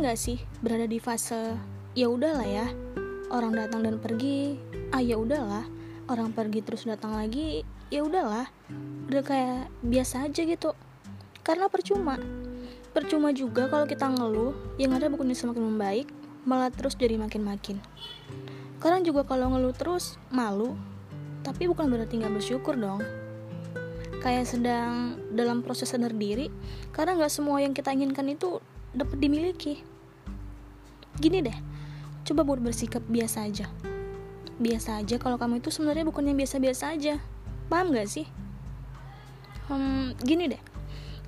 nggak sih berada di fase ya udahlah ya orang datang dan pergi. Ah ya udahlah orang pergi terus datang lagi. Ya udahlah. Udah kayak biasa aja gitu. Karena percuma. Percuma juga kalau kita ngeluh yang ada bukannya semakin membaik malah terus jadi makin-makin. Karena juga kalau ngeluh terus malu. Tapi bukan berarti nggak bersyukur dong. Kayak sedang dalam proses sadar diri karena nggak semua yang kita inginkan itu dapat dimiliki. Gini deh coba buat bersikap biasa aja. Biasa aja kalau kamu itu sebenarnya bukan yang biasa-biasa aja. Paham gak sih? Hmm, gini deh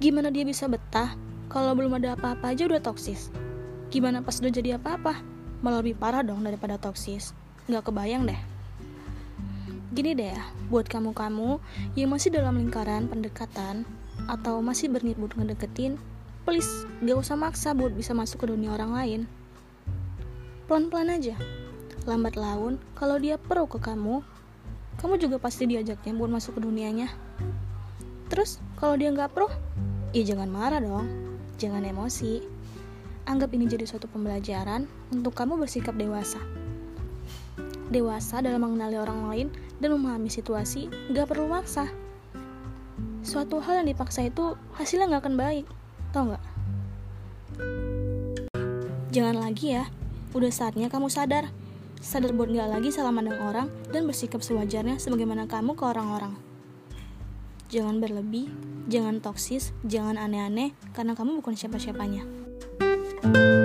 gimana dia bisa betah kalau belum ada apa-apa aja udah toksis? Gimana pas udah jadi apa-apa? Malah lebih parah dong daripada toksis. Nggak kebayang deh. Gini deh ya buat kamu-kamu yang masih dalam lingkaran pendekatan atau masih berniat buat ngedeketin please gak usah maksa buat bisa masuk ke dunia orang lain Pelan-pelan aja. Lambat laun, kalau dia pro ke kamu, kamu juga pasti diajaknya buat masuk ke dunianya. Terus, kalau dia nggak pro, ya jangan marah dong. Jangan emosi. Anggap ini jadi suatu pembelajaran untuk kamu bersikap dewasa. Dewasa dalam mengenali orang lain dan memahami situasi, nggak perlu maksa. Suatu hal yang dipaksa itu hasilnya nggak akan baik, tau nggak? Jangan lagi ya, Udah saatnya kamu sadar. Sadar buat gak lagi salah mandang orang dan bersikap sewajarnya sebagaimana kamu ke orang-orang. Jangan berlebih, jangan toksis, jangan aneh-aneh, karena kamu bukan siapa-siapanya. thank you